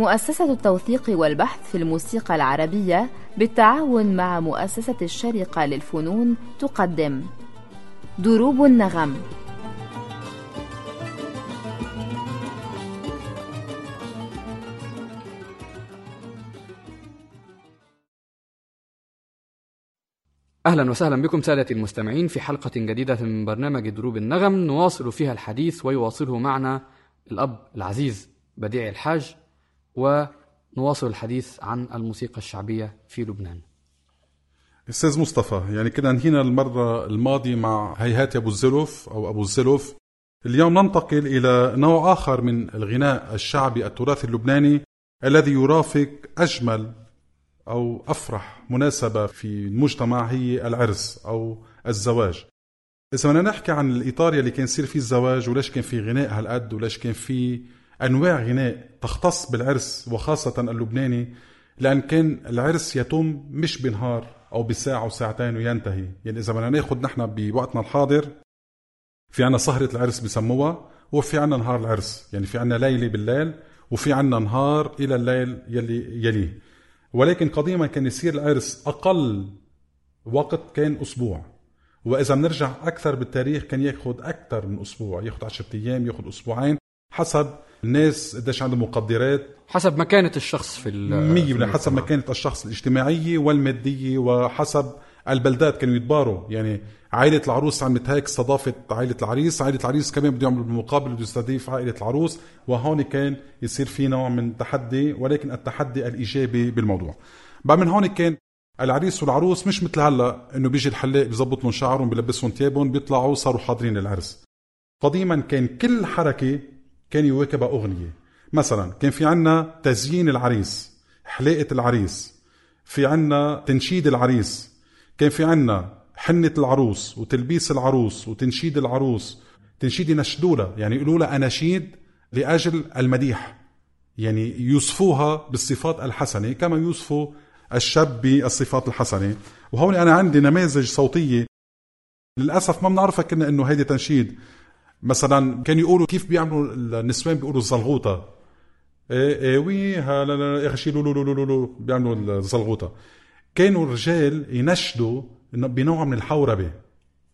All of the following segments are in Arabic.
مؤسسة التوثيق والبحث في الموسيقى العربية بالتعاون مع مؤسسة الشرقة للفنون تقدم. دروب النغم. أهلا وسهلا بكم سادة المستمعين في حلقة جديدة من برنامج دروب النغم. نواصل فيها الحديث ويواصله معنا الأب العزيز بديع الحاج ونواصل الحديث عن الموسيقى الشعبية في لبنان. أستاذ مصطفى يعني كنا أنهينا المرة الماضية مع هيهات أبو الزلف أو أبو الزلف اليوم ننتقل إلى نوع آخر من الغناء الشعبي التراثي اللبناني الذي يرافق أجمل أو أفرح مناسبة في المجتمع هي العرس أو الزواج. إذا بدنا نحكي عن الإطار يلي كان يصير فيه الزواج وليش كان في غناء هالقد وليش كان في أنواع غناء تختص بالعرس وخاصة اللبناني لأن كان العرس يتم مش بنهار أو بساعة وساعتين وينتهي. يعني إذا بدنا ناخذ نحن بوقتنا الحاضر في عنا سهرة العرس بسموها وفي عنا نهار العرس. يعني في عنا ليلة بالليل وفي عنا نهار إلى الليل يلي يليه. ولكن قديما كان يصير العرس أقل وقت كان أسبوع. وإذا بنرجع أكثر بالتاريخ كان يأخذ أكثر من أسبوع. يأخذ 10 أيام يأخذ أسبوعين حسب الناس قديش عندهم مقدرات. حسب مكانة الشخص في ال- مية في بالمية. حسب المجتمع. مكانة الشخص الاجتماعية والمادية وحسب البلدات كانوا يتباروا. يعني عائلة العروس عملت هيك استضافت عائلة العريس. عائلة العريس كمان بده يعمل بالمقابل بده يستضيف عائلة العروس. وهون كان يصير في نوع من تحدي ولكن التحدي الإيجابي بالموضوع. بعد من هون كان العريس والعروس مش مثل هلا إنه بيجي الحلاق بيظبط لهم شعرهم بيلبسهم ثيابهم بيطلعوا صاروا حاضرين العرس. قديما كان كل حركة كان يواكبها أغنية. مثلا كان في عنا تزيين العريس حلاقة العريس. في عنا تنشيد العريس. كان في عنا حنة العروس وتلبيس العروس وتنشيد العروس. تنشيد ينشدوا لها يعني يقولوا لها أناشيد لأجل المديح. يعني يوصفوها بالصفات الحسنة كما يوصفوا الشاب بالصفات الحسنة. وهون أنا عندي نماذج صوتية. للأسف ما بنعرفها كنا إنه هيدي تنشيد. مثلا كانوا يقولوا كيف بيعملوا النسوان؟ بيقولوا الزلغوطة إيه إيه وي ها لا لا اخر شيء لو لو لو لو لو بيعملوا الزلغوطة كانوا الرجال ينشدوا بنوع من الحوربة.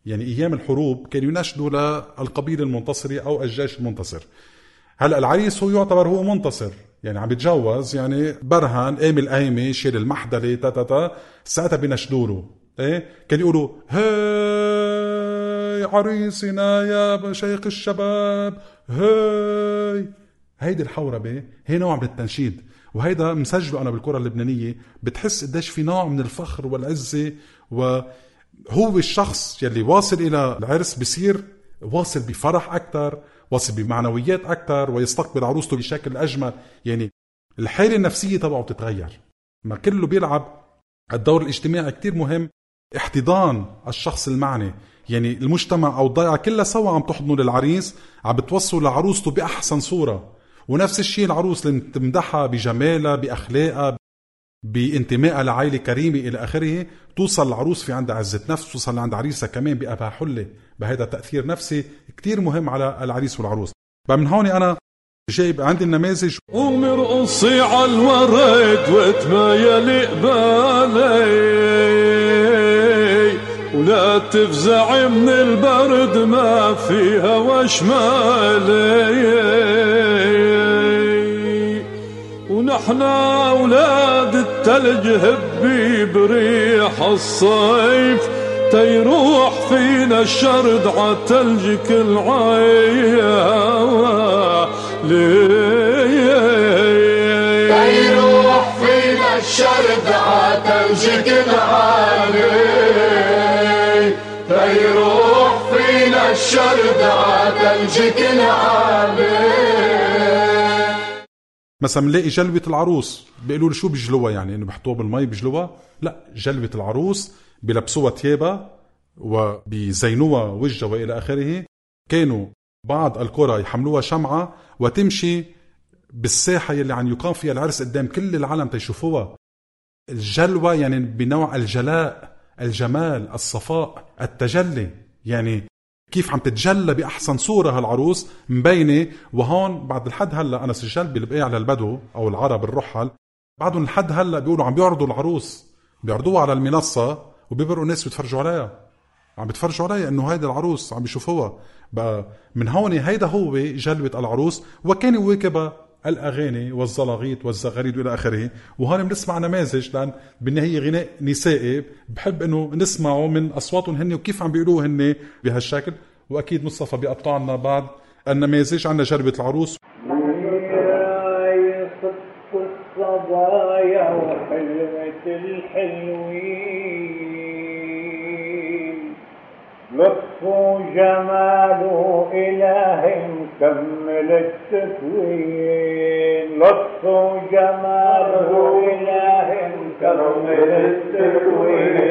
يعني أيام الحروب كانوا ينشدوا للقبيلة المنتصرة أو الجيش المنتصر. هلأ العريس هو يعتبر هو منتصر. يعني عم يتجوز يعني برهن قام القايمة شيل المحدلة تا تا تا. ساعتها بينشدوا له. إيه كانوا يقولوا هاي! عريسنا يا شيخ الشباب. هاي. هيدي الحوربه هي نوع من التنشيد وهيدا مسجله أنا بالكرة اللبنانية. بتحس قديش في نوع من الفخر والعزة وهو الشخص يلي واصل إلى العرس بصير واصل بفرح أكثر واصل بمعنويات أكثر ويستقبل عروسته بشكل أجمل. يعني الحاله النفسية تبعه بتتغير. ما كله بيلعب. الدور الاجتماعي كتير مهم. احتضان الشخص المعني. يعني المجتمع أو الضيعة كلها سوا عم تحضنه للعريس عم بتوصله لعروسته بأحسن صورة. ونفس الشيء العروس اللي تمدحها بجمالها بأخلاقها بانتمائها لعائلة كريمة إلى آخره توصل العروس في عندها عزة نفس توصل لعند عريسها كمان بأبها حلة بهذا تأثير نفسي كتير مهم على العريس والعروس. بقى من هون أنا جايب عندي النماذج. ومرقصي على الورد وتمايل قبالي ولا تفزع من البرد ما فيها وشمالي. ونحن أولاد التلج هبي بريح الصيف تيروح فينا الشرد عالتلج كل عيا يروح فينا الشرد عتلجك العالي يروح فينا الشرد عتلجك العالي مثلا بنلاقي جلبة العروس بيقولوا له شو بيجلوها يعني؟ إنه بيحطوها بالمي بيجلوها لا جلبة العروس بيلبسوها ثيابها وبيزينوها وجهها وإلى آخره. كانوا بعض القرى يحملوها شمعة وتمشي بالساحة يلي عم يقام فيها العرس قدام كل العالم تيشوفوها. الجلوة يعني بنوع الجلاء. الجمال الصفاء التجلي. يعني كيف عم تتجلى بأحسن صورة هالعروس مبينة. وهون بعد الحد هلأ أنا سجلت بالبقاع على البدو أو العرب الرحل. بعدهم لحد هلأ بيقولوا عم بيعرضوا العروس. بيعرضوها على المنصة وبيبرقوا الناس بيتفرجوا عليها. عم بيتفرجوا عليها إنه هيدا العروس عم بيشوفوها. بقى من هون هيدا هو جلبة العروس. وكان يواكبها الأغاني والزلاغيط والزغاريد وإلى آخره. وهون بنسمع نماذج لأن بالنهاية غناء نسائي. بحب إنه نسمعه من أصواتهم هن وكيف عم بيقولوه هن بهالشكل. وأكيد مصطفى بيقطع لنا بعض النماذج عندنا جربة العروس. الصبايا وحلوة الحلوين لطف جمال إله مكمل التكوين لطف جمال إله مكمل التكوين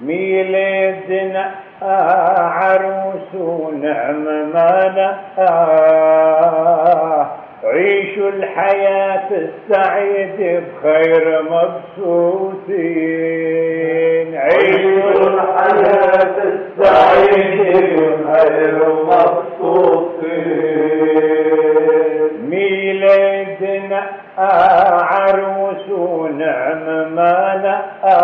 ميلاد نقى عروس ونعم ما نقى عيشوا الحياة السعيدة بخير مبسوطين عيشوا الحياة السعيدة ميلادنا عروس ونعم ما نقى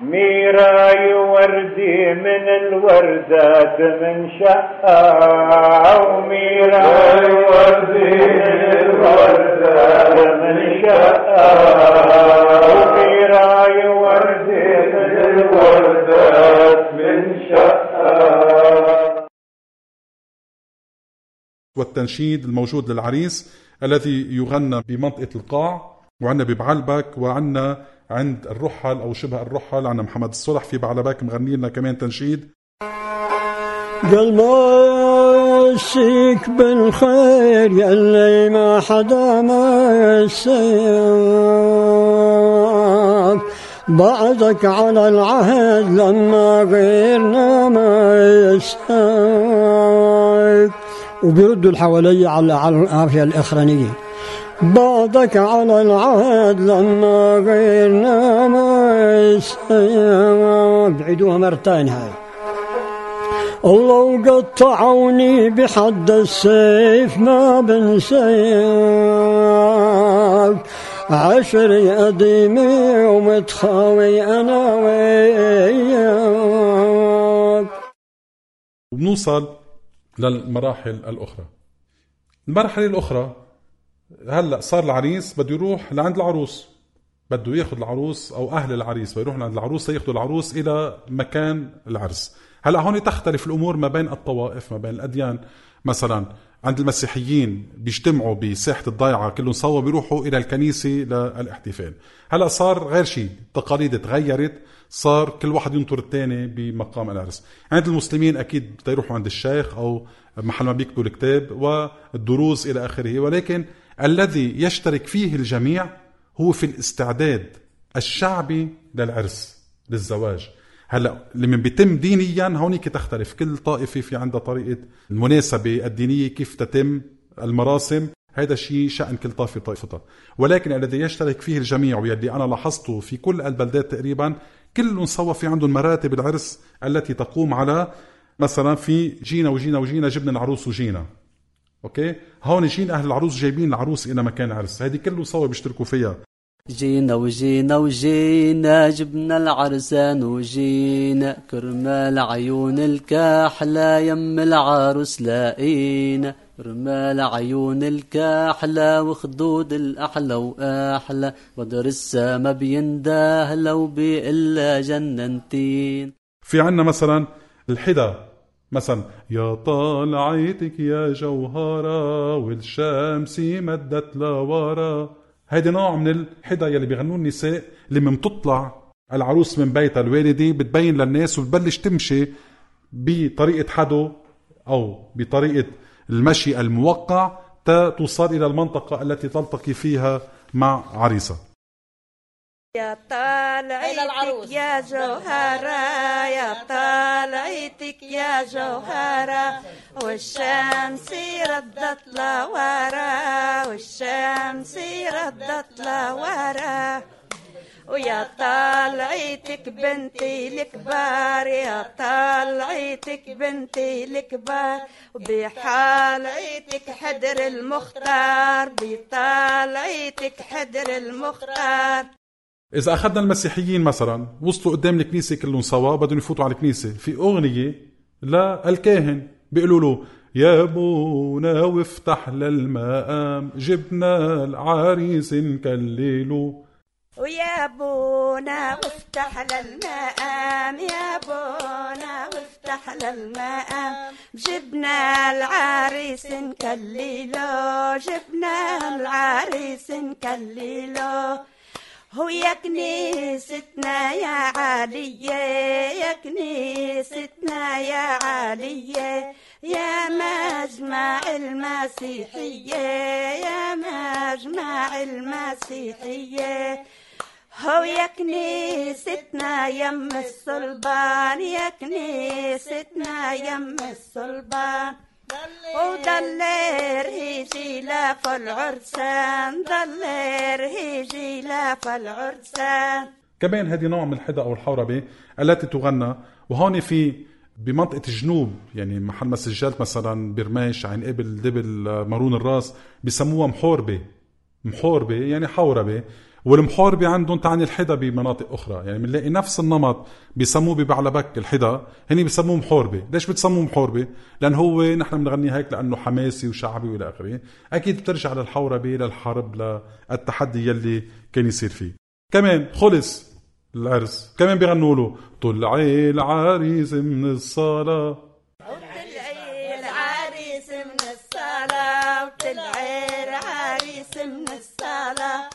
ميراي وردي من الوردات من شقة والتنشيد الموجود للعريس الذي يغنى بمنطقة القاع وعندنا ببعلبك وعندنا عند الرحل أو شبه الرحل. عندنا محمد الصلح في بعلبك مغني لنا كمان تنشيد. ماشيك بالخير يلي ما حدا مسيك بعدك على العهد لما غيرنا ما يساك. وبيردوا اللي حوالي على على العافية الأخرانية. بعدك على العهد لما غيرنا ما بعيدوها مرتين هاي. الله قطعوني بحد السيف ما بنساك عشري قديمي ومتخاوي أنا وياك. وبنوصل للمراحل الأخرى. المرحلة الأخرى هلأ صار العريس بده يروح لعند العروس. بده ياخذ العروس أو أهل العريس بيروح لعند العروس ياخذوا العروس إلى مكان العرس. هلأ هون تختلف الأمور ما بين الطوائف ما بين الأديان. مثلا عند المسيحيين بيجتمعوا بساحة الضيعة كلهم سوا بيروحوا إلى الكنيسة للاحتفال. هلأ صار غير شيء التقاليد تغيرت صار كل واحد ينطر الثاني بمقام العرس. عند المسلمين أكيد يروحوا عند الشيخ أو محل ما بيكتبوا الكتاب والدروس إلى آخره. ولكن الذي يشترك فيه الجميع هو في الاستعداد الشعبي للعرس للزواج. هلا لما بيتم دينيا هونيك تختلف. كل طائفة في عندها طريقة المناسبة الدينية كيف تتم المراسم. هذا شيء شأن كل طائفة طائفتها. ولكن الذي يشترك فيه الجميع واللي أنا لاحظته في كل البلدات تقريبا كلهم سوا في عندهم مراتب العرس التي تقوم على مثلا في جينا وجينا وجينا جبنا العروس وجينا. أوكي؟ هون جينا أهل العروس جايبين العروس إلى مكان عرس. هذه كله سوا بيشتركوا فيها. جينا وجينا وجينا جبنا العرسان وجينا كرمال عيون الكحلة يم العروس لاقينا كرمال عيون الكحلة وخدود الأحلى وأحلى. بدر السما بينده لو بإلا جننتين. في عنا مثلا الحدا مثلا يا طالعتك يا جوهرة والشمس مدت لورا هيدي نوع من الحدا يلي بيغنوه النساء اللي من تطلع العروس من بيتها الوالدي بتبين للناس وبتبلش تمشي بطريقة حدو أو بطريقة المشي الموقع توصل إلى المنطقة التي تلتقي فيها مع عريسها. يا طالعتك يا جوهرة يا طالعتك يا جوهرة. والشمس ردت لورا والشمس ردت لورا ويا طلعتك بنتي الكبار يا طلعتك بنتي الكبار. وبحالعتك حدر المختار بطلعتك حدر المختار. إذا أخذنا المسيحيين مثلا وصلوا قدام الكنيسة كلهم سوا بدهم يفوتوا على الكنيسة. في أغنية للكاهن بيقولوا له يا أبونا وافتح للمقام جبنا العريس نكلله ويا بونا وافتح للمقام يا بونا وافتح للمقام جبنا العريس نكلله جبنا العريس نكلله هو يا كنيستنا يا عالية يا كنيستنا يا عالية يا مجمع المسيحية يا مجمع المسيحية. هو يا كنيستنا يم الصلبان يا كنيستنا يم الصلبان ودلر هيجي لف العرسان دلر هيجي لف العرسان كمان هذه نوع من الحدى أو الحوربة التي تغنى وهون في بمنطقة الجنوب يعني محل ما سجلت مثلا برماش عين قبل دبل مارون الراس بسموها محوربة. محوربة يعني حوربة. والمحوربة عندهم تعني الحدا بمناطق أخرى. يعني بنلاقي نفس النمط بيسموه ببعلبك الحدا هني بيسموه محوربة ليش بتسموه محوربة لأن هو نحن بنغني هيك لأنه حماسي وشعبي وإلى آخره. أكيد بترجع للحوربة للحرب للتحدي يلي كان يصير فيه. كمان خلص العرس. كمان بيغنوا له طلعي العريس من الصلاة وطلعي العريس من الصلاة وطلعي العريس من الصلاة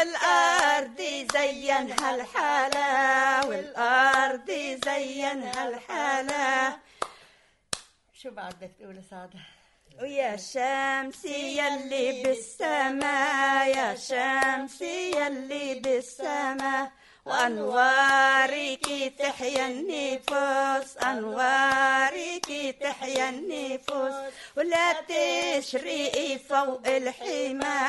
والأرض زينها الحالة والأرض زينها الحالة شو بعد بدك تقول سادة ويا شمس يلي بالسما يا شمس يلي بالسما وأنوارك تحيا النفوس أنوارك تحيا النفوس. ولا تشرقي فوق الحمى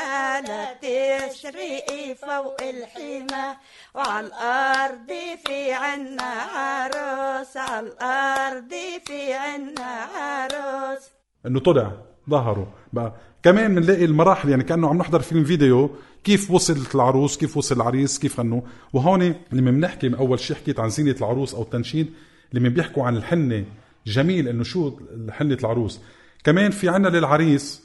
لا تشرقي فوق الحمى وعلى الأرض في عنا عروس على الأرض في عنا عروس. أنه طلع. ظهروا. بقى كمان بنلاقي المراحل يعني كأنه عم نحضر فيلم فيديو كيف وصلت العروس كيف وصل العريس كيف غنوا. وهون لما بنحكي أول شيء حكيت عن زينة العروس أو التنشيد لما بيحكوا عن الحنة جميل إنه شو حنة العروس. كمان في عنا للعريس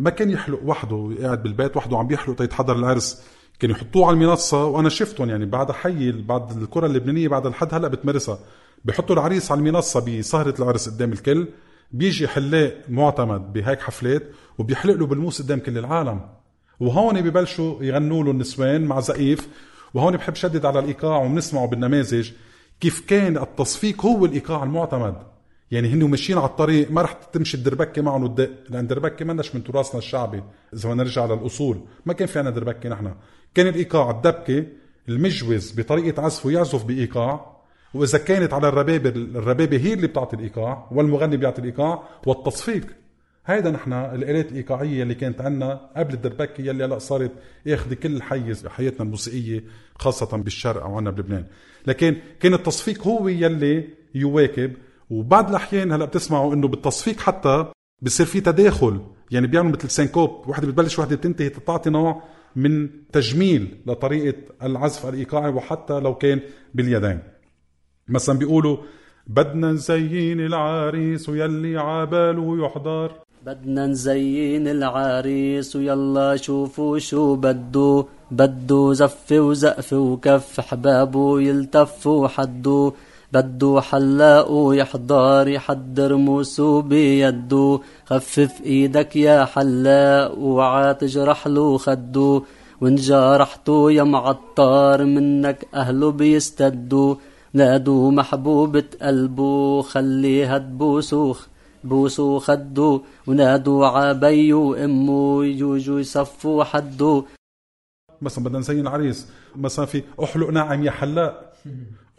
ما كان يحلق وحده قاعد بالبيت وحده عم بيحلق تيتحضر العرس. كانوا يحطوه على المنصة وأنا شفتهم يعني بعد حي بعد الكرة اللبنانية بعد الحد هلأ بتمارسها. بحطوا العريس على المنصة بسهرة العرس قدام الكل. بيجي حلاق معتمد بهيك حفلات وبيحلق له بالموس قدام كل العالم. وهون ببلشوا يغنوا له النسوان مع زقيف وهون بحب شدد على الإيقاع وبنسمعه بالنماذج كيف كان التصفيق هو الإيقاع المعتمد. يعني هن ماشيين على الطريق ما رح تمشي الدربكة معهم وتدق لأن الدربكة مناش من تراثنا الشعبي إذا بدنا نرجع للأصول. ما كان في عنا دربكة نحن. كان الإيقاع الدبكة المجوز بطريقة عزفه يعزف بإيقاع وإذا كانت على الربابه الربابه هي اللي بتعطي الإيقاع والمغني بيعطي الإيقاع والتصفيق. هيدا نحن الآلات الإيقاعية اللي كانت عنا قبل الدربكة يلي هلأ صارت ياخذ كل حيز بحياتنا الموسيقية خاصة بالشرق أو عنا بلبنان. لكن كان التصفيق هو يلي يواكب وبعض الأحيان هلأ بتسمعوا إنه بالتصفيق حتى بصير في تداخل. يعني بيعملوا مثل سينكوب وحدة بتبلش وحدة بتنتهي تعطي نوع من تجميل لطريقة العزف الإيقاعي وحتى لو كان باليدين. مثلا بيقولوا بدنا نزين العريس ويلي عباله يحضر. بدنا نزين العريس ويلا شوفوا شو بدو. بدو زف وزقف وكف حبابه يلتفوا حدو بدو حلاق ويحضر يحضر موسو بيدو خفف إيدك يا حلاق وعاتجرح له خدو وإن جرحته يا معطر منك أهله بيستدوا. نادوا محبوبة قلبه خليها تبوسو بوسو خدو ونادوا عبي وامه يجوجوا يصفوا حدو. مثلا بدنا نزين العريس. مثلا في احلق ناعم يا حلاق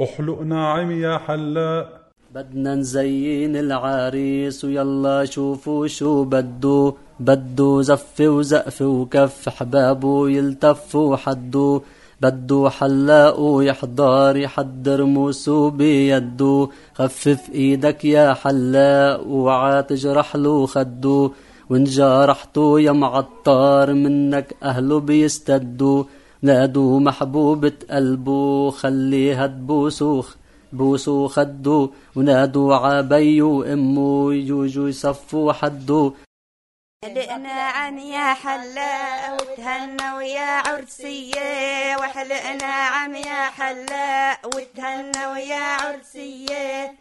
احلق ناعم يا حلاق بدنا نزين العريس ويلا شوفوا شو بدو. بدو زف وزقف وكف حبابه يلتفوا حدو. بدو حلاق يحضر يحضر موسو بيدو. خفف إيدك يا حلاق وعا تجرح له خدو. وإن جرحته يا معطر منك اهله بيستدوا نادوا محبوبة قلبه خليها تبوسو بوسو خدو. ونادوا عبي وامه يجوجوا يصفوا حدو. حلقنا عن يا حلاق وتهنى ويا عرسية وحلقنا عن يا حلاق وتهنى ويا عرسية.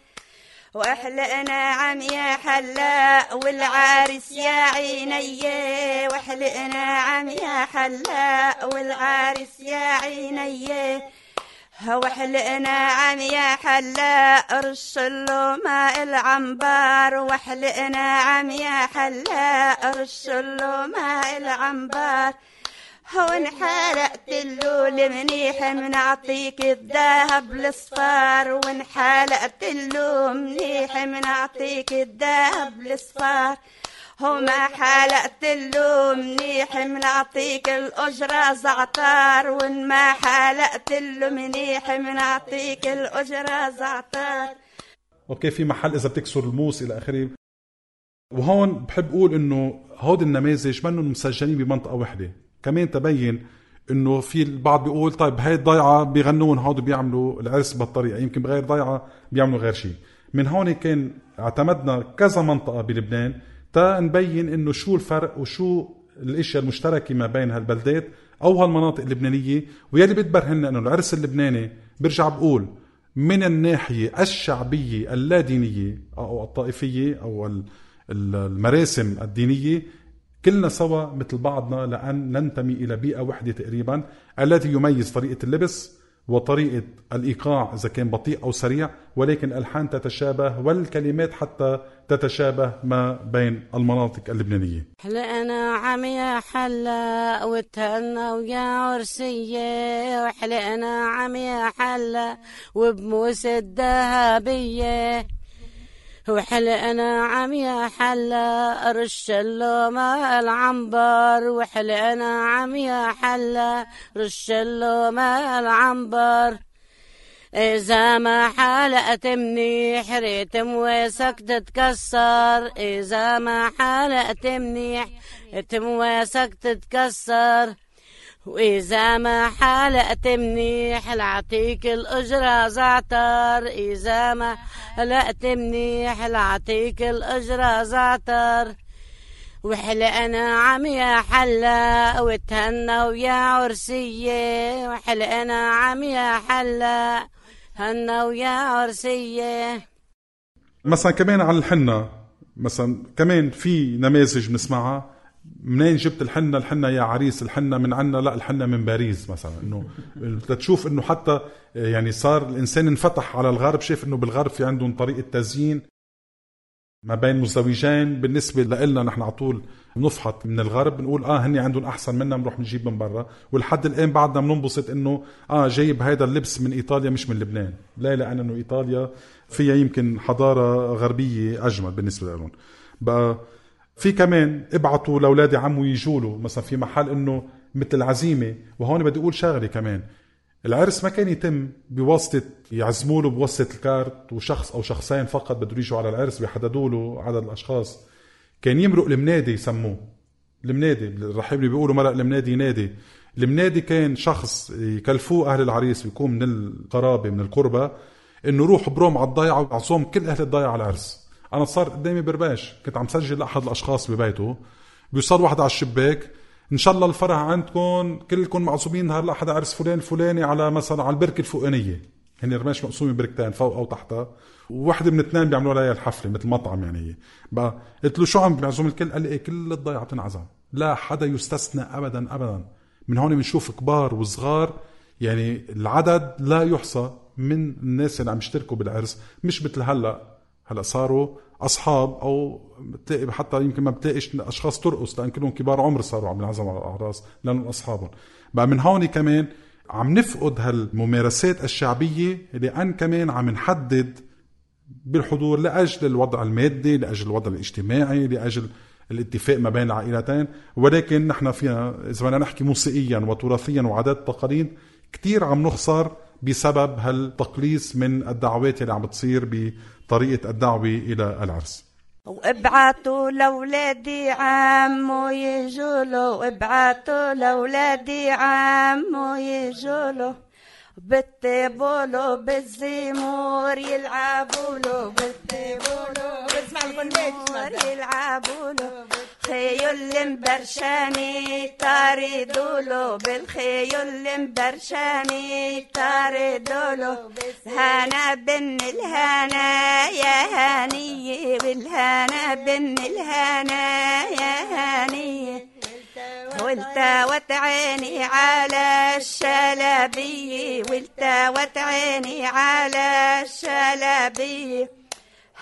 واحلقنا عم يا حلاق والعارس يا عيني واحلقنا عم يا حلاق والعارس يا عيني وحلقنا عم يا حلاق رش له ماء العنبر. وحلقنا عم يا حلاق رش له ماء العنبر. هون حلقت له منيح منعطيك الذهب الصفار وان حلقت له منيح منعطيك الذهب الصفار حلقت له منيح منعطيك الأجرة زعتار. وإن ما له منيح منعطيك الأجرة زعتار. أوكي في محل إذا بتكسر الموس إلى آخره. وهون بحب أقول إنه هود النماذج منهم مسجلين بمنطقة وحدة. كمان تبين إنه في البعض بيقول طيب هاي الضيعة بيغنون هود بيعملوا العرس بهالطريقه يمكن بغير ضيعة بيعملوا غير شيء من هون كان اعتمدنا كذا منطقة بلبنان. تا نبين إنه شو الفرق وشو الإشياء المشتركة ما بين هالبلدات أو هالمناطق اللبنانية. واللي بتبرهن إنه العرس اللبناني برجع بقول من الناحية الشعبية اللادينية أو الطائفية أو ال- ال- المراسم الدينية كلنا سوا مثل بعضنا لأن ننتمي إلى بيئة وحدة تقريبا التي يميز طريقة اللبس وطريقة الإيقاع إذا كان بطيء أو سريع ولكن الألحان تتشابه والكلمات حتى تتشابه ما بين المناطق اللبنانية. حلقنا عم يا حلا وتهنا ويا عرسية وحلقنا عم يا حلا وبموس الذهبية. وحلقنا عم يا حلا رش ماء العنبر. وحلقنا عم يا حلا رش ماء العنبر. إذا ما حلقت منيح ريت مواسك تتكسر. إذا ما حلقت منيح تمواسك تتكسر. وإذا ما حلقت منيح لعطيك الأجرة زعتر. إذا ما حلقت منيح لعطيك الأجرة زعتر. وحلقنا عم يا حلا وتهنا ويا عرسية. وحلقنا عم يا حلا هنا ويا عرسية. مثلا كمان على الحنة مثلا كمان في نماذج بنسمعها منين جبت الحنة؟ الحنة يا عريس الحنة من عنا لا الحنة من باريس مثلا. إنه تشوف إنه حتى يعني صار الإنسان انفتح على الغرب شايف إنه بالغرب في عندهم طريقة تزيين ما بين مزدوجين. بالنسبة لنا نحن على طول بنفحط من الغرب بنقول آه هني عندهم أحسن منا بنروح نجيب من برا. ولحد الآن بعدنا بننبسط إنه آه جايب هذا اللبس من إيطاليا مش من لبنان. لا لأن أنه إيطاليا فيها يمكن حضارة غربية أجمل بالنسبة لهم. بقى في كمان ابعتوا لاولادي عمو يجوا له مثلا في محل إنه مثل العزيمة وهون بدي أقول شغلة كمان. العرس ما كان يتم بواسطة يعزموا له بواسطة الكارت وشخص أو شخصين فقط بده يجوا على العرس بيحددوا له عدد الأشخاص. كان يمرق المنادي يسموه. المنادي الرحيب اللي بيقولوا مرق المنادي نادي. المنادي كان شخص يكلفوه أهل العريس بيكون من القرابة من القربة إنه روح بروم على الضيعة وعصوم كل أهل الضيعة على العرس. أنا صار قدامي برباش كنت عم سجل لأحد الأشخاص ببيته. بيوصل واحد على الشباك. إن شاء الله الفرح عندكم كلكم معصومين نهار الأحد عرس فلان الفلاني على مثلا على البركة الفوقانية. هن رماش مقسومين بركتين فوق أو تحتها. وواحدة من اثنين بيعملوا عليها الحفلة مثل مطعم يعني. بقى قلت له شو عم بيعزم الكل؟ قال لي إيه كل الضيعه بتنعزم لا حدا يستثنى ابدا ابدا. من هون بنشوف كبار وصغار. يعني العدد لا يحصى من الناس اللي عم يشتركوا بالعرس مش مثل هلأ هلا صاروا أصحاب أو بتلاقي حتى يمكن ما بتلاقيش أشخاص ترقص لأن كلهم كبار عمر صاروا عم ينعزموا على الأعراس لأنهم أصحابهم. بقى من هون كمان عم نفقد هالممارسات الشعبية لأن كمان عم نحدد بالحضور لأجل الوضع المادي لأجل الوضع الاجتماعي لأجل الاتفاق ما بين العائلتين. ولكن نحن فينا إذا بدنا نحكي موسيقيا وتراثيا وعادات وتقاليد كتير عم نخسر بسبب هالتقليص من الدعوات اللي عم بتصير طريقة الدعوة إلى العرس. وابعتوا لولادي عمو يجولو وابعتوا لولادي عمو يجولو بتبولو بالزيمور يلعبولو. بتبولو بالطبولو يلعبوا يلعبولو. بالخيول برشاني طاري دولو بالخيول برشاني طاري دولو هانا بن الهانا يا هاني بالهانا بن الهانا يا هاني. والتوت عيني على الشلبي والتوت عيني على الشلبي.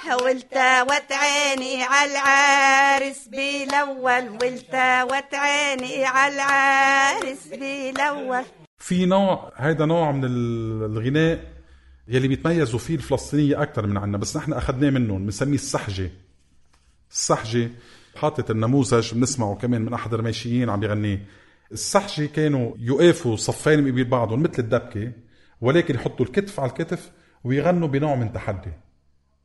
والتوت عيني على العارس بالأول والتوت عيني على العارس بالأول. في نوع هيدا نوع من ال- الغناء يلي بيتميزوا فيه الفلسطينية أكثر من عنا بس نحن أخذناه منهم بنسميه السحجة. السحجة حاطط النموذج بنسمعه كمان من أحد الرميشيين عم بيغنيه. السحجة كانوا يقفوا صفين قبيل بعضهم مثل الدبكة ولكن يحطوا الكتف على الكتف ويغنوا بنوع من تحدي.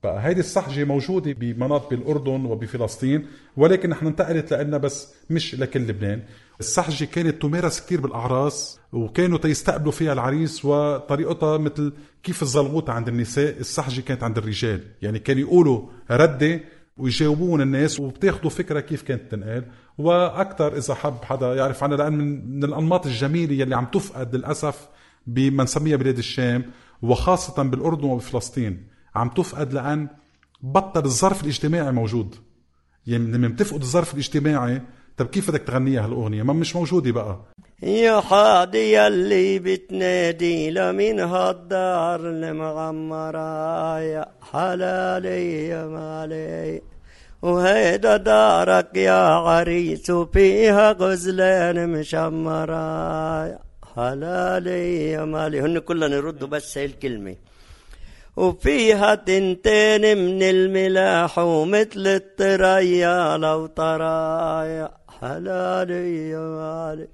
بقى هيدي السحجة موجودة بمناطق بالأردن وبفلسطين ولكن نحن انتقلت لنا بس مش لكل لبنان. السحجة كانت تمارس كتير بالأعراس وكانوا تيستقبلوا فيها العريس وطريقتها مثل كيف الزلغوطة عند النساء السحجة كانت عند الرجال. يعني كانوا يقولوا ردة ويجاوبون الناس وبتاخذوا فكرة كيف كانت تنقال. وأكثر إذا حب حدا يعرف عنها لأن من من الأنماط الجميلة يلي عم تفقد للأسف بما نسميها بلاد الشام وخاصة بالأردن وبفلسطين. عم تفقد لأن بطل الظرف الاجتماعي موجود. يعني لما بتفقد الظرف الاجتماعي طب كيف بدك تغنيها هالأغنية؟ ما مش موجودة بقى. يا حادي اللي بتنادي لمن هالدار المعمرة يا حلالي يا مالي. وهيدا دارك يا عريس وفيها غزلان مشمرة. يا حلالي يا مالي. هن كلهم يردوا بس هاي الكلمة. وفيها تنتين من الملاح ومثل الطريا لو طرايا. حلالي يا مالي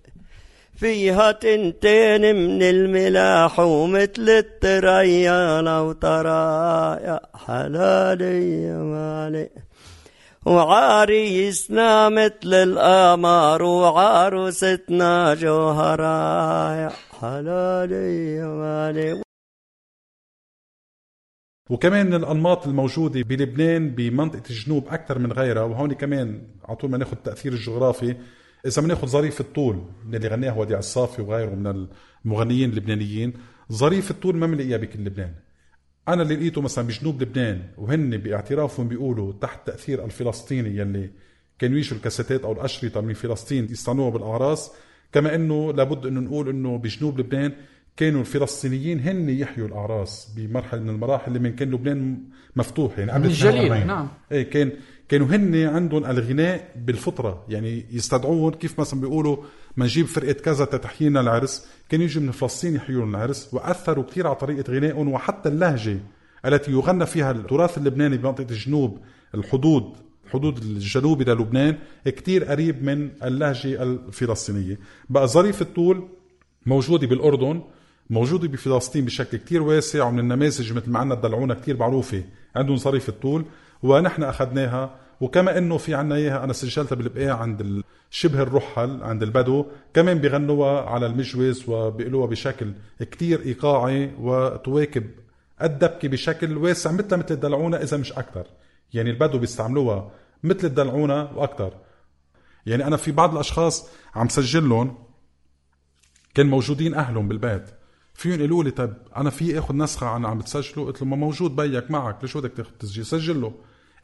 فيها تنتين من الملاح ومثل الطريا لو طرايا. حلالي مالي وعريسنا مثل القمر وعروستنا جوهرايا. حلالي يا مالي وكمان من الأنماط الموجودة بلبنان بمنطقة الجنوب أكثر من غيرها وهون كمان على طول ما ناخذ التاثير الجغرافي إذا بناخذ ظريف الطول من اللي غناه وديع الصافي وغيره من المغنيين اللبنانيين ظريف الطول ما بنلاقيها بكل لبنان. أنا اللي لقيته مثلا بجنوب لبنان وهن باعترافهم بيقولوا تحت تأثير الفلسطيني يلي كانوا يجوا الكاسيتات أو الاشرطه من فلسطين يستعملوها بالاعراس كما إنه لابد إنه نقول إنه بجنوب لبنان كانوا الفلسطينيين هن يحيوا الأعراس بمرحلة من المراحل لما كان لبنان مفتوح يعني قبل الجليل 48. نعم. إيه كان كانوا هن عندهم الغناء بالفطرة يعني يستدعون كيف مثلا بيقولوا ما نجيب فرقة كذا تتحيي لنا العرس. كانوا يجوا من فلسطين يحيوا العرس وأثروا كثير على طريقة غنائهم وحتى اللهجة التي يغنى فيها التراث اللبناني بمنطقة الجنوب الحدود الحدود الجنوبي للبنان كتير قريب من اللهجة الفلسطينية. بقى ظريف الطول موجودة بالأردن موجودة بفلسطين بشكل كتير واسع ومن النماذج مثل ما عنا الدلعونة كتير معروفة. عندهم ظريف الطول ونحن أخذناها. وكما إنه في عنا إياها أنا سجلتها بالبقاع عند شبه الرحل عند البدو. كمان بغنوها على المجوز وبيقولوها بشكل كتير إيقاعي وتواكب الدبكة بشكل واسع مثل مثل الدلعونة إذا مش أكثر يعني البدو بيستعملوها مثل الدلعونة وأكثر يعني أنا في بعض الأشخاص عم سجلهم كان موجودين أهلهم بالبيت. فيهم يقولوا لي طب أنا في آخذ نسخة عن عم بتسجله قلت له ما موجود بيك معك ليش بدك تاخذ تسجيل سجله؟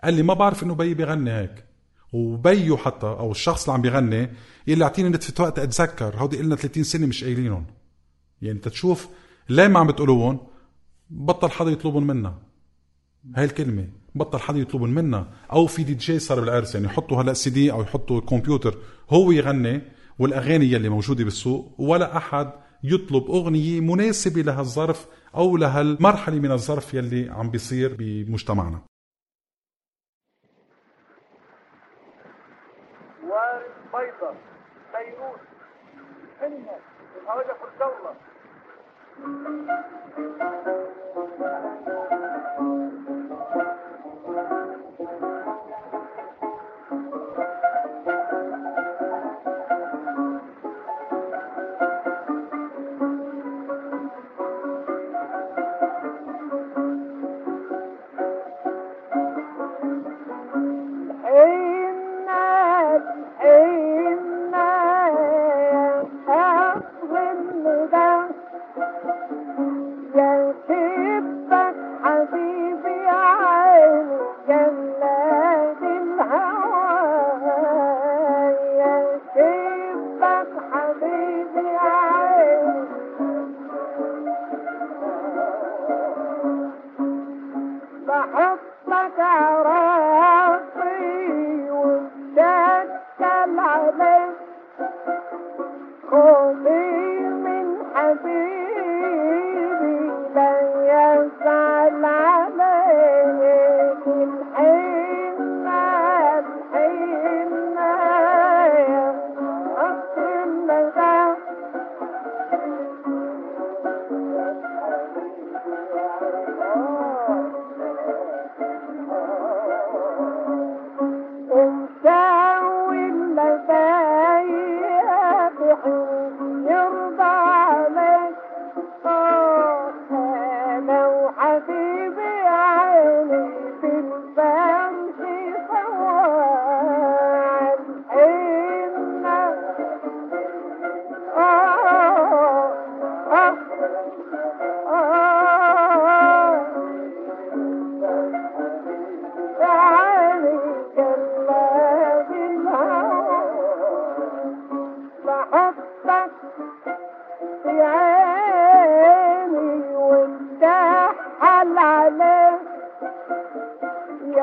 قال لي ما بعرف إنه بيي بيغني هيك. وبيو حتى أو الشخص اللي عم بيغني يقول لي أعطيني نتفة وقت أتذكر هودي قلنا 30 سنة مش قايلينهم. يعني أنت تشوف ليه ما عم بتقولوهم؟ بطل حدا يطلبهم منا هاي الكلمة بطل حدا يطلبهم منا أو في دي جي صار بالعرس يعني يحطوا هلا سي دي أو يحطوا كمبيوتر هو يغني والأغاني يلي موجودة بالسوق ولا أحد يطلب أغنية مناسبة لهالظرف أو لهالمرحلة من الظرف يلي عم بيصير بمجتمعنا. والبيضة بيروت حنة الهواجة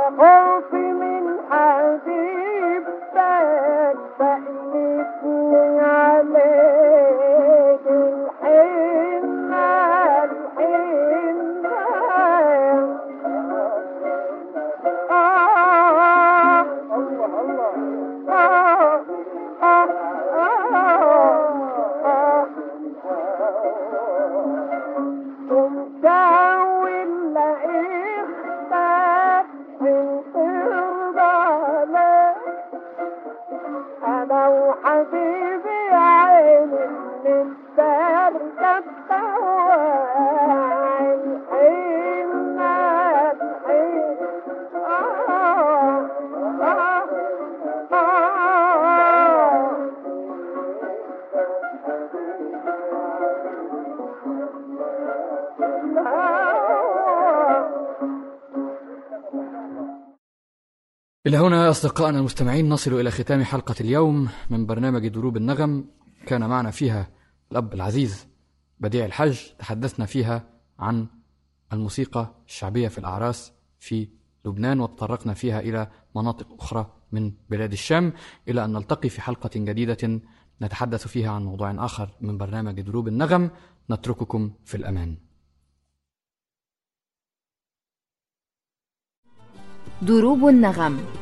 يا إلى هنا أصدقائنا المستمعين نصل إلى ختام حلقة اليوم من برنامج دروب النغم. كان معنا فيها الأب العزيز بديع الحج تحدثنا فيها عن الموسيقى الشعبية في الأعراس في لبنان وتطرقنا فيها إلى مناطق أخرى من بلاد الشام. إلى أن نلتقي في حلقة جديدة نتحدث فيها عن موضوع آخر من برنامج دروب النغم. نترككم في الأمان. دروب النغم.